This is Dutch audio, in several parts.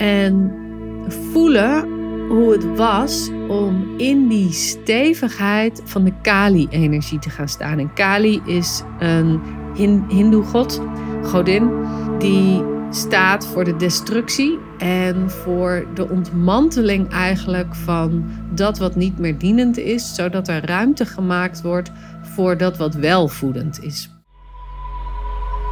En voelen hoe het was om in die stevigheid van de Kali-energie te gaan staan. En Kali is een Hindoe-god, godin, die staat voor de destructie en voor de ontmanteling eigenlijk van dat wat niet meer dienend is, zodat er ruimte gemaakt wordt voor dat wat wel voedend is.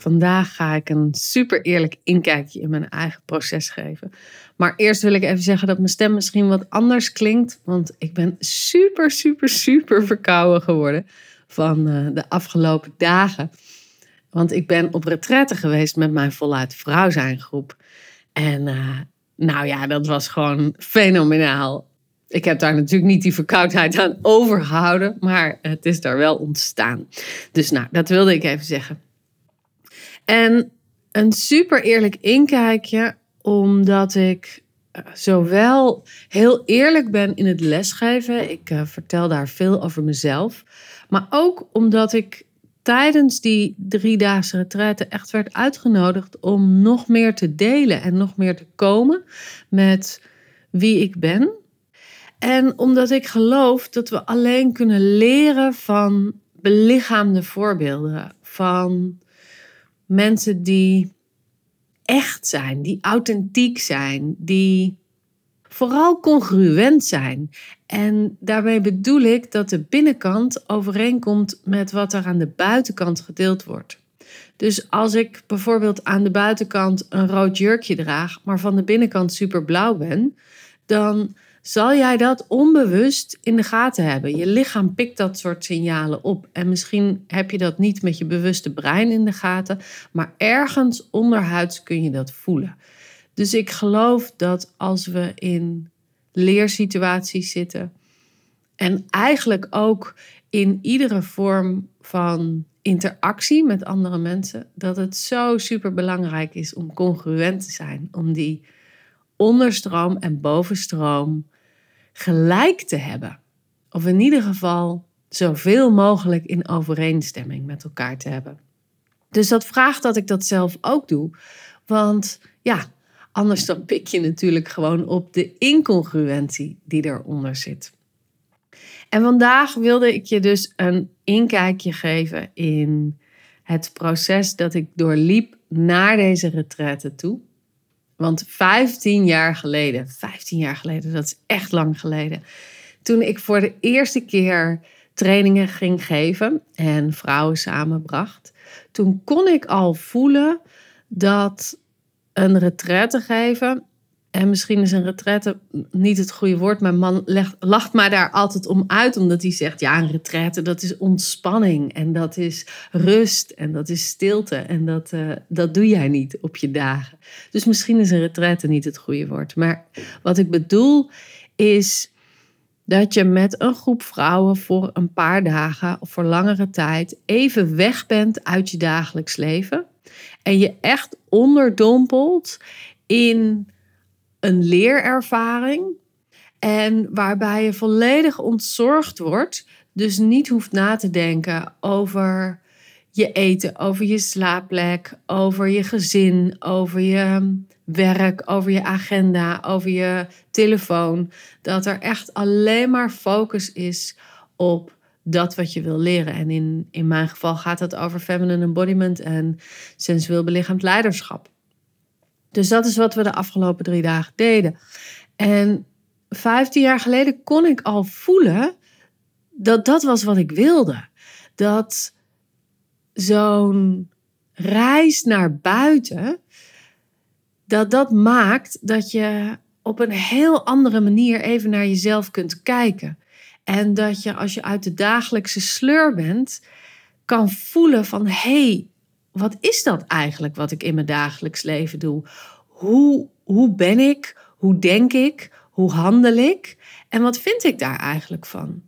Vandaag ga ik een super eerlijk inkijkje in mijn eigen proces geven. Maar eerst wil ik even zeggen dat mijn stem misschien wat anders klinkt. Want ik ben super, super, super verkouden geworden van eh, de afgelopen dagen. Want ik ben op retraite geweest met mijn voluit vrouw zijn groep. En uh, nou ja, dat was gewoon fenomenaal. Ik heb daar natuurlijk niet die verkoudheid aan overgehouden, maar het is daar wel ontstaan. Dus nou, dat wilde ik even zeggen. En een super eerlijk inkijkje, omdat ik eh, zowel heel eerlijk ben in het lesgeven. Ik uh, vertel daar veel over mezelf. Maar ook omdat ik tijdens die driedaagse retraite echt werd uitgenodigd om nog meer te delen en nog meer te komen met wie ik ben. En omdat ik geloof dat we alleen kunnen leren van belichaamde voorbeelden, van mensen die echt zijn, die authentiek zijn, die vooral congruent zijn. En daarmee bedoel ik dat de binnenkant overeenkomt met wat er aan de buitenkant gedeeld wordt. Dus als ik bijvoorbeeld aan de buitenkant een rood jurkje draag, maar van de binnenkant super blauw ben, dan zal jij dat onbewust in de gaten hebben. Je lichaam pikt dat soort signalen op. En misschien heb je dat niet met je bewuste brein in de gaten, maar ergens onderhuids kun je dat voelen. Dus ik geloof dat als we in leersituaties zitten en eigenlijk ook in iedere vorm van interactie met andere mensen, dat het zo super belangrijk is om congruent te zijn, om die onderstroom en bovenstroom gelijk te hebben. Of in ieder geval zoveel mogelijk in overeenstemming met elkaar te hebben. Dus dat vraagt dat ik dat zelf ook doe. Want ja, anders dan pik je natuurlijk gewoon op de incongruentie die eronder zit. En vandaag wilde ik je dus een inkijkje geven in het proces dat ik doorliep naar deze retraite toe. Want 15 jaar geleden, 15 jaar geleden, dat is echt lang geleden. Toen ik voor de eerste keer trainingen ging geven en vrouwen samenbracht, toen kon ik al voelen dat een retraite geven en misschien is een retraite niet het goede woord. Mijn man lacht mij daar altijd om uit, omdat hij zegt: ja, een retraite dat is ontspanning en dat is rust en dat is stilte. En dat, uh, dat doe jij niet op je dagen. Dus misschien is een retraite niet het goede woord. Maar wat ik bedoel is dat je met een groep vrouwen voor een paar dagen of voor langere tijd even weg bent uit je dagelijks leven. En je echt onderdompelt in een leerervaring. En waarbij je volledig ontzorgd wordt. Dus niet hoeft na te denken over je eten, over je slaapplek, over je gezin, over je werk, over je agenda, over je telefoon. Dat er echt alleen maar focus is op dat wat je wil leren. En in, in mijn geval gaat het over feminine embodiment en sensueel belichaamd leiderschap. Dus dat is wat we de afgelopen drie dagen deden. En 15 jaar geleden kon ik al voelen dat dat was wat ik wilde. Dat zo'n reis naar buiten, dat dat maakt dat je op een heel andere manier even naar jezelf kunt kijken. En dat je als je uit de dagelijkse sleur bent, kan voelen van hey, wat is dat eigenlijk wat ik in mijn dagelijks leven doe? Hoe, hoe ben ik? Hoe denk ik? Hoe handel ik? En wat vind ik daar eigenlijk van?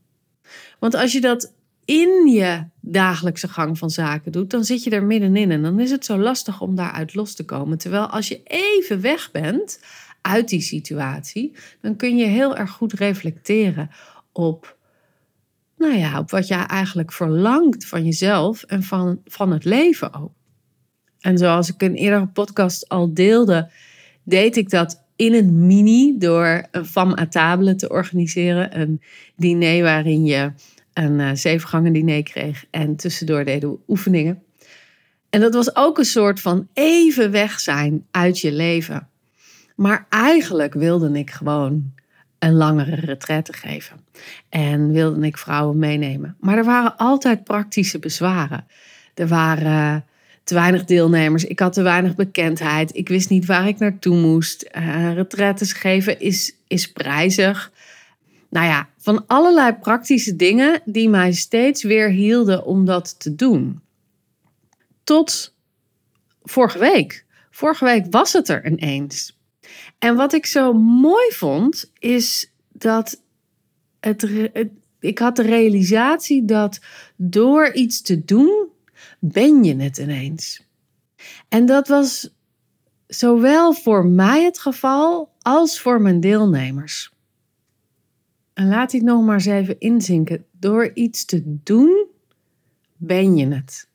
Want als je dat in je dagelijkse gang van zaken doet, dan zit je er middenin en dan is het zo lastig om daaruit los te komen. Terwijl als je even weg bent uit die situatie, dan kun je heel erg goed reflecteren op, nou ja, op wat jij eigenlijk verlangt van jezelf en van, van het leven ook. En zoals ik in eerdere podcast al deelde, deed ik dat in een mini door een fam à table te organiseren. Een diner waarin je een uh, zeven gangen diner kreeg en tussendoor deden we oefeningen. En dat was ook een soort van even weg zijn uit je leven. Maar eigenlijk wilde ik gewoon een langere retraite geven. En wilde ik vrouwen meenemen. Maar er waren altijd praktische bezwaren. Er waren te weinig deelnemers. Ik had te weinig bekendheid. Ik wist niet waar ik naartoe moest. Uh, retretes geven is, is prijzig. Nou ja, van allerlei praktische dingen die mij steeds weer hielden om dat te doen. Tot vorige week. Vorige week was het er ineens. En wat ik zo mooi vond, is dat het, ik had de realisatie dat door iets te doen, ben je het ineens. En dat was zowel voor mij het geval als voor mijn deelnemers. En laat dit nog maar eens even inzinken. Door iets te doen, ben je het.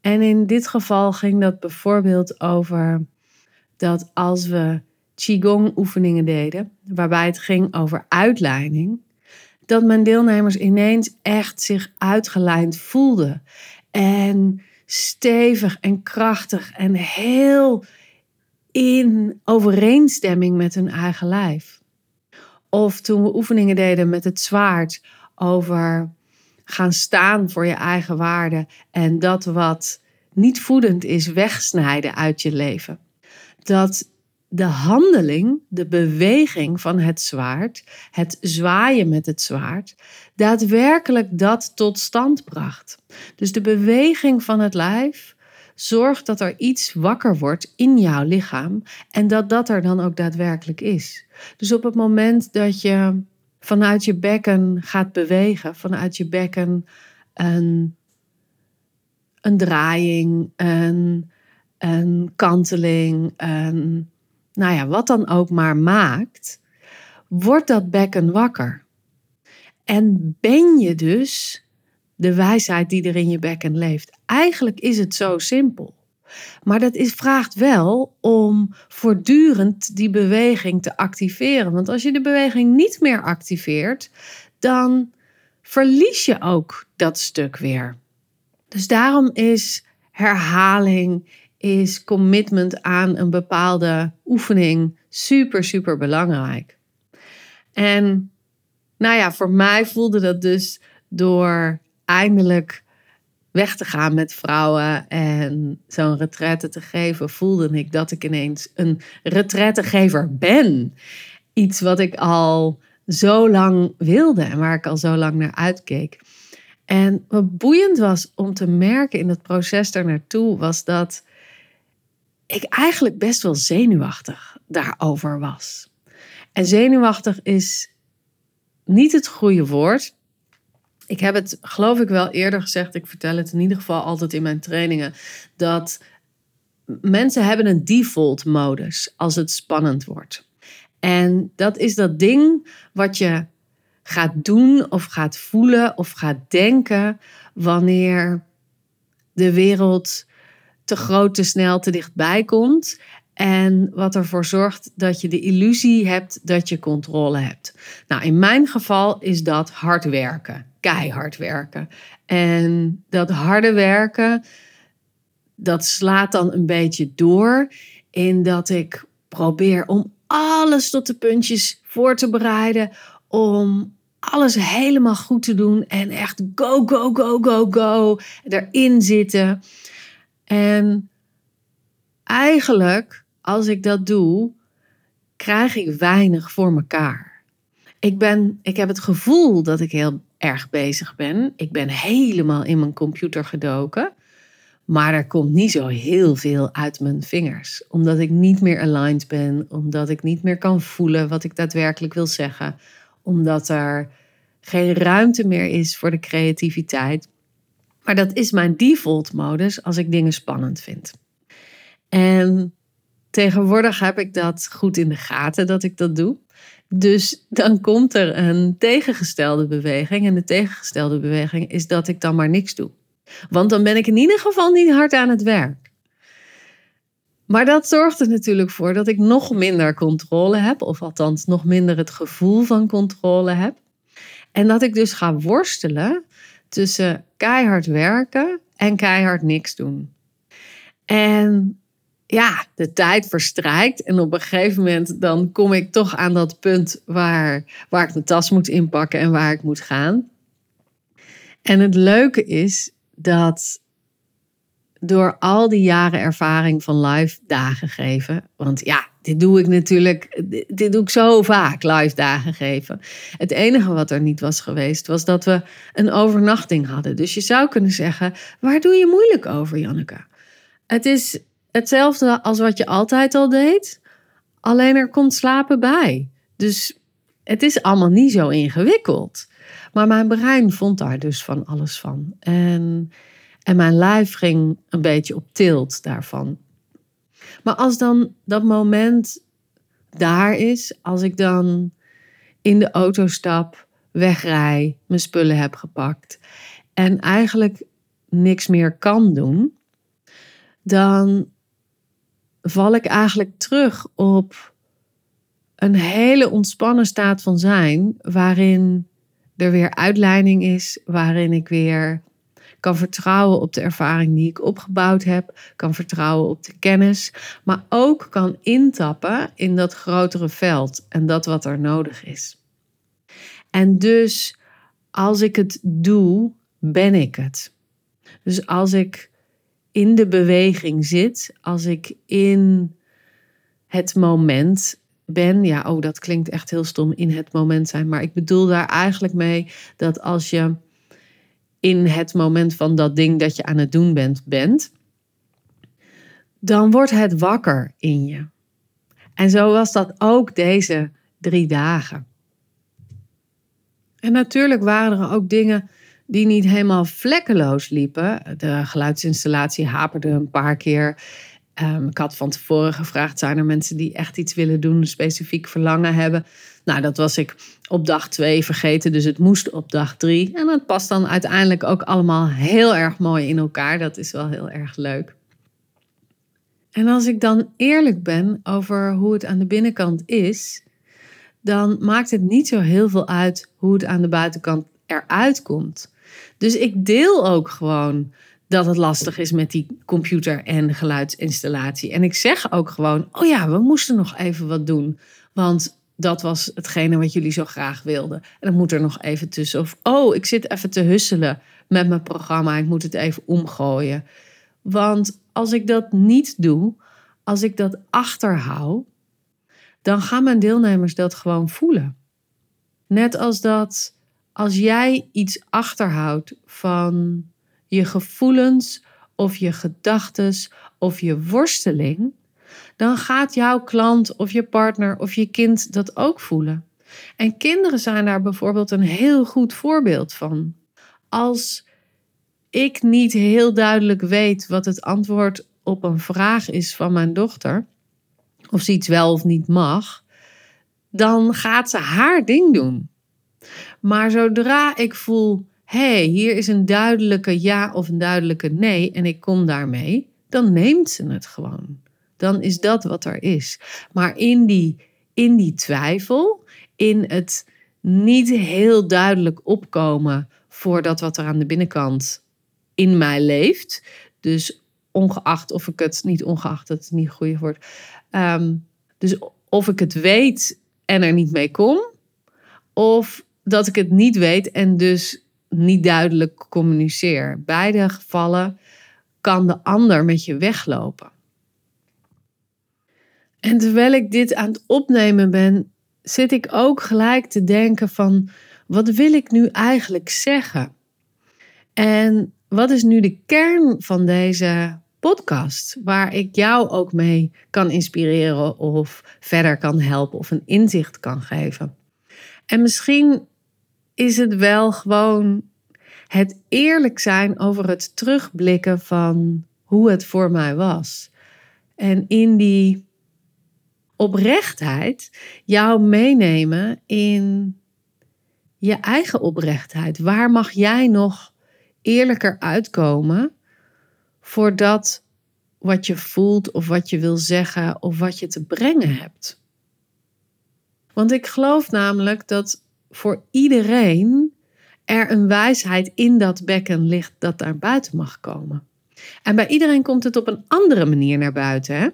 En in dit geval ging dat bijvoorbeeld over dat als we Qigong oefeningen deden, waarbij het ging over uitleiding, dat mijn deelnemers ineens echt zich uitgelijnd voelden. En stevig en krachtig en heel in overeenstemming met hun eigen lijf. Of toen we oefeningen deden met het zwaard over gaan staan voor je eigen waarde en dat wat niet voedend is wegsnijden uit je leven. Dat de handeling, de beweging van het zwaard, het zwaaien met het zwaard, daadwerkelijk dat tot stand bracht. Dus de beweging van het lijf zorgt dat er iets wakker wordt in jouw lichaam en dat dat er dan ook daadwerkelijk is. Dus op het moment dat je vanuit je bekken gaat bewegen, vanuit je bekken een, een draaiing, een, een kanteling, een nou ja, wat dan ook maar maakt, wordt dat bekken wakker. En ben je dus de wijsheid die er in je bekken leeft. Eigenlijk is het zo simpel. Maar dat is, vraagt wel om voortdurend die beweging te activeren. Want als je de beweging niet meer activeert, dan verlies je ook dat stuk weer. Dus daarom is herhaling, is commitment aan een bepaalde oefening super, super belangrijk. En nou ja, voor mij voelde dat dus door eindelijk weg te gaan met vrouwen en zo'n retraite te geven, voelde ik dat ik ineens een retraitegever ben. Iets wat ik al zo lang wilde en waar ik al zo lang naar uitkeek. En wat boeiend was om te merken in het proces daar naartoe, was dat ik eigenlijk best wel zenuwachtig daarover was. En zenuwachtig is niet het goede woord. Ik heb het, geloof ik, wel eerder gezegd. Ik vertel het in ieder geval altijd in mijn trainingen. Dat mensen hebben een default modus als het spannend wordt. En dat is dat ding wat je gaat doen of gaat voelen of gaat denken wanneer de wereld te groot, te snel, te dichtbij komt. En wat ervoor zorgt dat je de illusie hebt dat je controle hebt. Nou, in mijn geval is dat hard werken, keihard werken. En dat harde werken, dat slaat dan een beetje door in dat ik probeer om alles tot de puntjes voor te bereiden, om alles helemaal goed te doen en echt go, go, go, go, go erin zitten. En eigenlijk, als ik dat doe, krijg ik weinig voor mekaar. Ik, ben, ik heb het gevoel dat ik heel erg bezig ben. Ik ben helemaal in mijn computer gedoken. Maar er komt niet zo heel veel uit mijn vingers. Omdat ik niet meer aligned ben. Omdat ik niet meer kan voelen wat ik daadwerkelijk wil zeggen. Omdat er geen ruimte meer is voor de creativiteit. Maar dat is mijn default modus als ik dingen spannend vind. En tegenwoordig heb ik dat goed in de gaten dat ik dat doe. Dus dan komt er een tegengestelde beweging. En de tegengestelde beweging is dat ik dan maar niks doe. Want dan ben ik in ieder geval niet hard aan het werk. Maar dat zorgt er natuurlijk voor dat ik nog minder controle heb, of althans nog minder het gevoel van controle heb. En dat ik dus ga worstelen tussen keihard werken en keihard niks doen. En ja, de tijd verstrijkt en op een gegeven moment dan kom ik toch aan dat punt waar, waar ik mijn tas moet inpakken en waar ik moet gaan. En het leuke is dat door al die jaren ervaring van live dagen geven, want ja, dit doe ik natuurlijk, dit doe ik zo vaak, live dagen geven. Het enige wat er niet was geweest, was dat we een overnachting hadden. Dus je zou kunnen zeggen, waar doe je moeilijk over, Janneke? Het is hetzelfde als wat je altijd al deed, alleen er komt slapen bij. Dus het is allemaal niet zo ingewikkeld. Maar mijn brein vond daar dus van alles van. En, en mijn lijf ging een beetje op tilt daarvan. Maar als dan dat moment daar is, als ik dan in de auto stap, wegrij, mijn spullen heb gepakt en eigenlijk niks meer kan doen, dan val ik eigenlijk terug op een hele ontspannen staat van zijn, waarin er weer uitleiding is, waarin ik weer kan vertrouwen op de ervaring die ik opgebouwd heb, kan vertrouwen op de kennis, maar ook kan intappen in dat grotere veld en dat wat er nodig is. En dus als ik het doe, ben ik het. Dus als ik in de beweging zit, als ik in het moment ben, ja, oh, dat klinkt echt heel stom, in het moment zijn, maar ik bedoel daar eigenlijk mee dat als je in het moment van dat ding dat je aan het doen bent, bent, dan wordt het wakker in je. En zo was dat ook deze drie dagen. En natuurlijk waren er ook dingen die niet helemaal vlekkeloos liepen. De geluidsinstallatie haperde een paar keer. Um, ik had van tevoren gevraagd: zijn er mensen die echt iets willen doen, een specifiek verlangen hebben? Nou, dat was ik op dag twee vergeten, dus het moest op dag drie. En dat past dan uiteindelijk ook allemaal heel erg mooi in elkaar. Dat is wel heel erg leuk. En als ik dan eerlijk ben over hoe het aan de binnenkant is, dan maakt het niet zo heel veel uit hoe het aan de buitenkant eruit komt. Dus ik deel ook gewoon dat het lastig is met die computer en geluidsinstallatie. En ik zeg ook gewoon: oh ja, we moesten nog even wat doen. Want dat was hetgene wat jullie zo graag wilden. En dan moet er nog even tussen. Of oh, ik zit even te husselen met mijn programma. Ik moet het even omgooien. Want als ik dat niet doe, als ik dat achterhoud, dan gaan mijn deelnemers dat gewoon voelen. Net als dat als jij iets achterhoudt van je gevoelens of je gedachten of je worsteling, dan gaat jouw klant of je partner of je kind dat ook voelen. En kinderen zijn daar bijvoorbeeld een heel goed voorbeeld van. Als ik niet heel duidelijk weet wat het antwoord op een vraag is van mijn dochter, of ze iets wel of niet mag, dan gaat ze haar ding doen. Maar zodra ik voel, hey, hier is een duidelijke ja of een duidelijke nee en ik kom daarmee, dan neemt ze het gewoon. Dan is dat wat er is. Maar in die, in die twijfel, in het niet heel duidelijk opkomen voor dat wat er aan de binnenkant in mij leeft. Dus ongeacht of ik het, niet ongeacht, dat is niet een goede woord. Ehm, dus of ik het weet en er niet mee kom, of dat ik het niet weet en dus niet duidelijk communiceer. Beide gevallen kan de ander met je weglopen. En terwijl ik dit aan het opnemen ben, zit ik ook gelijk te denken van wat wil ik nu eigenlijk zeggen? En wat is nu de kern van deze podcast, waar ik jou ook mee kan inspireren of verder kan helpen of een inzicht kan geven? En misschien is het wel gewoon het eerlijk zijn over het terugblikken van hoe het voor mij was. En in die oprechtheid jou meenemen in je eigen oprechtheid. Waar mag jij nog eerlijker uitkomen voor dat wat je voelt of wat je wil zeggen of wat je te brengen hebt? Want ik geloof namelijk dat voor iedereen er een wijsheid in dat bekken ligt dat daar buiten mag komen. En bij iedereen komt het op een andere manier naar buiten. Hè?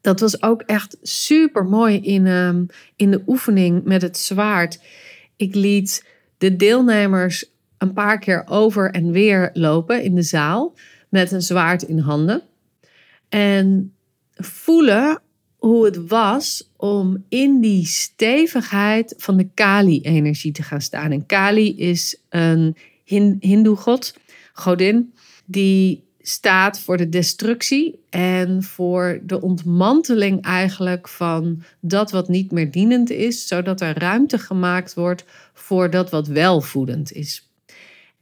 Dat was ook echt super mooi in, um, in de oefening met het zwaard. Ik liet de deelnemers een paar keer over en weer lopen in de zaal met een zwaard in handen. En voelen hoe het was om in die stevigheid van de Kali-energie te gaan staan. En Kali is een Hindoe-god, godin, die staat voor de destructie en voor de ontmanteling eigenlijk van dat wat niet meer dienend is, zodat er ruimte gemaakt wordt voor dat wat wel voedend is.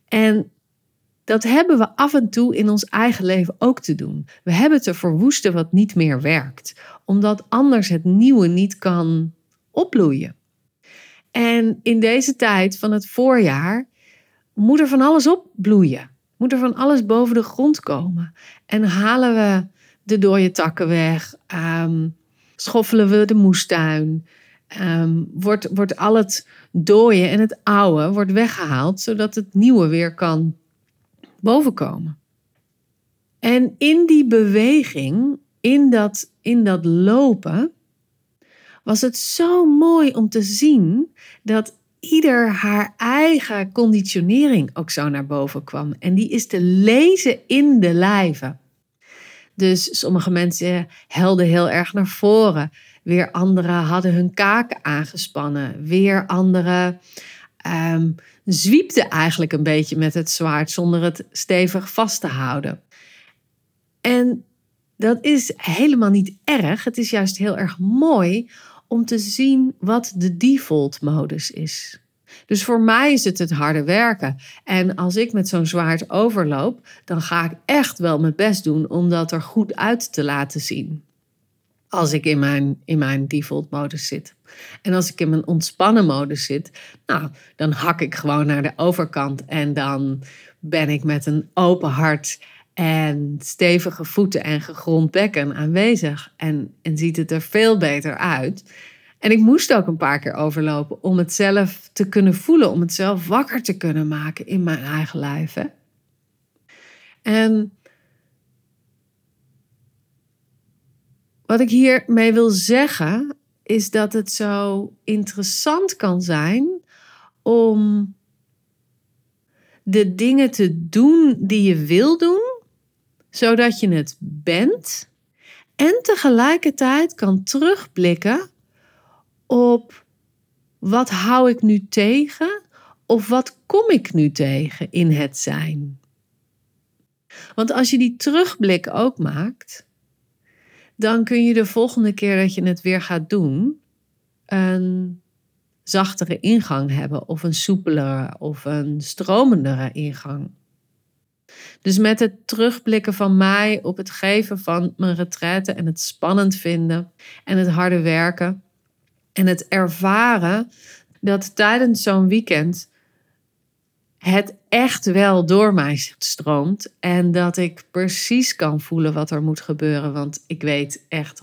En dat hebben we af en toe in ons eigen leven ook te doen. We hebben te verwoesten wat niet meer werkt, omdat anders het nieuwe niet kan opbloeien. En in deze tijd van het voorjaar moet er van alles opbloeien. Moet er van alles boven de grond komen. En halen we de dode takken weg, ehm, schoffelen we de moestuin, um, wordt, wordt al het dooie en het oude wordt weggehaald, zodat het nieuwe weer kan bovenkomen. En in die beweging, in dat, in dat lopen, was het zo mooi om te zien dat ieder haar eigen conditionering ook zo naar boven kwam. En die is te lezen in de lijven. Dus sommige mensen helden heel erg naar voren. Weer anderen hadden hun kaken aangespannen. Weer anderen um, zwiepten eigenlijk een beetje met het zwaard zonder het stevig vast te houden. En dat is helemaal niet erg. Het is juist heel erg mooi om te zien wat de default modus is. Dus voor mij is het het harde werken. En als ik met zo'n zwaard overloop, dan ga ik echt wel mijn best doen om dat er goed uit te laten zien. Als ik in mijn, in mijn default modus zit. En als ik in mijn ontspannen modus zit, nou, dan hak ik gewoon naar de overkant en dan ben ik met een open hart en stevige voeten en gegrond bekken aanwezig. En, en ziet het er veel beter uit. En ik moest ook een paar keer overlopen om het zelf te kunnen voelen, om het zelf wakker te kunnen maken in mijn eigen lijf. Hè? En wat ik hiermee wil zeggen, is dat het zo interessant kan zijn om de dingen te doen die je wil doen, zodat je het bent en tegelijkertijd kan terugblikken op wat hou ik nu tegen of wat kom ik nu tegen in het zijn. Want als je die terugblik ook maakt, dan kun je de volgende keer dat je het weer gaat doen, een zachtere ingang hebben of een soepelere of een stromendere ingang. Dus met het terugblikken van mij op het geven van mijn retraite en het spannend vinden en het harde werken en het ervaren dat tijdens zo'n weekend het echt wel door mij stroomt. En dat ik precies kan voelen wat er moet gebeuren. Want ik weet echt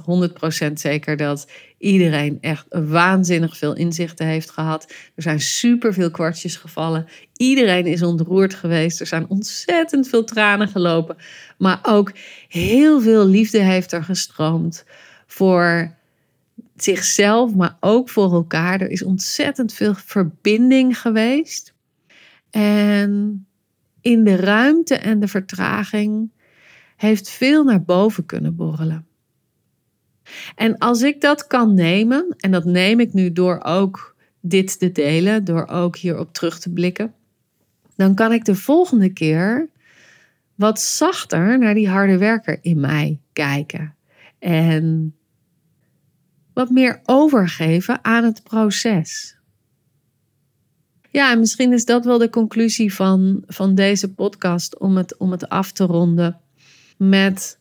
100% zeker dat iedereen echt waanzinnig veel inzichten heeft gehad. Er zijn superveel kwartjes gevallen. Iedereen is ontroerd geweest. Er zijn ontzettend veel tranen gelopen. Maar ook heel veel liefde heeft er gestroomd voor zichzelf, maar ook voor elkaar. Er is ontzettend veel verbinding geweest. En in de ruimte en de vertraging heeft veel naar boven kunnen borrelen. En als ik dat kan nemen, en dat neem ik nu door ook dit te delen, door ook hierop terug te blikken, dan kan ik de volgende keer wat zachter naar die harde werker in mij kijken. En wat meer overgeven aan het proces. Ja, en misschien is dat wel de conclusie van, van deze podcast om het, om het af te ronden. Met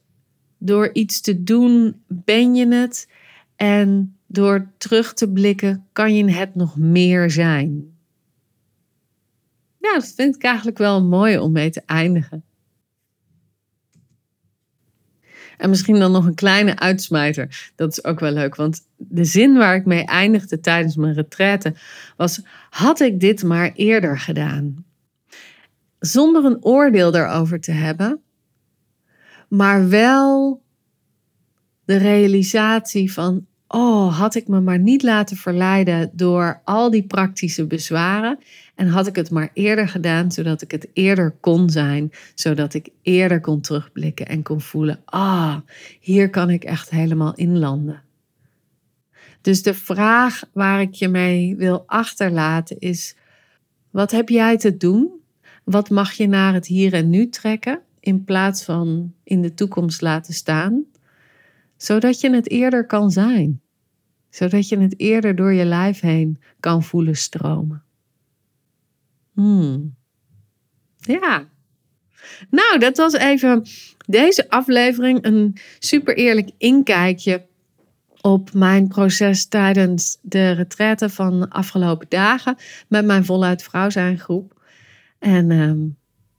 door iets te doen ben je het. En door terug te blikken kan je het nog meer zijn. Ja, dat vind ik eigenlijk wel mooi om mee te eindigen. En misschien dan nog een kleine uitsmijter. Dat is ook wel leuk. Want de zin waar ik mee eindigde tijdens mijn retraite was: had ik dit maar eerder gedaan? Zonder een oordeel daarover te hebben, maar wel de realisatie van: oh, had ik me maar niet laten verleiden door al die praktische bezwaren. En had ik het maar eerder gedaan, zodat ik het eerder kon zijn. Zodat ik eerder kon terugblikken en kon voelen: ah, hier kan ik echt helemaal inlanden. Dus de vraag waar ik je mee wil achterlaten is: wat heb jij te doen? Wat mag je naar het hier en nu trekken in plaats van in de toekomst laten staan? Zodat je het eerder kan zijn. Zodat je het eerder door je lijf heen kan voelen stromen. Hmm. Ja. Nou, dat was even deze aflevering. Een super eerlijk inkijkje op mijn proces tijdens de retraite van de afgelopen dagen met mijn voluit vrouw zijn groep. En ehm,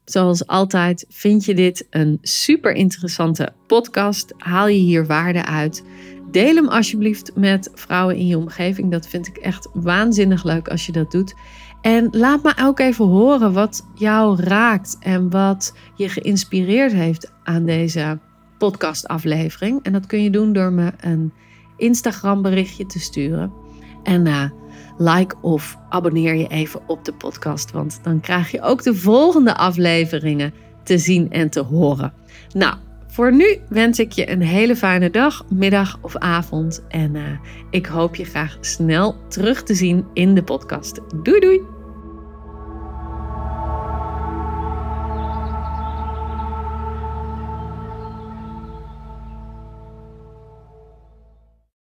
zoals altijd vind je dit een super interessante podcast. Haal je hier waarde uit. Deel hem alsjeblieft met vrouwen in je omgeving. Dat vind ik echt waanzinnig leuk als je dat doet. En laat me ook even horen wat jou raakt en wat je geïnspireerd heeft aan deze podcastaflevering. En dat kun je doen door me een Instagram berichtje te sturen. En uh, like of abonneer je even op de podcast, want dan krijg je ook de volgende afleveringen te zien en te horen. Nou, voor nu wens ik je een hele fijne dag, middag of avond. En uh, ik hoop je graag snel terug te zien in de podcast. Doei doei!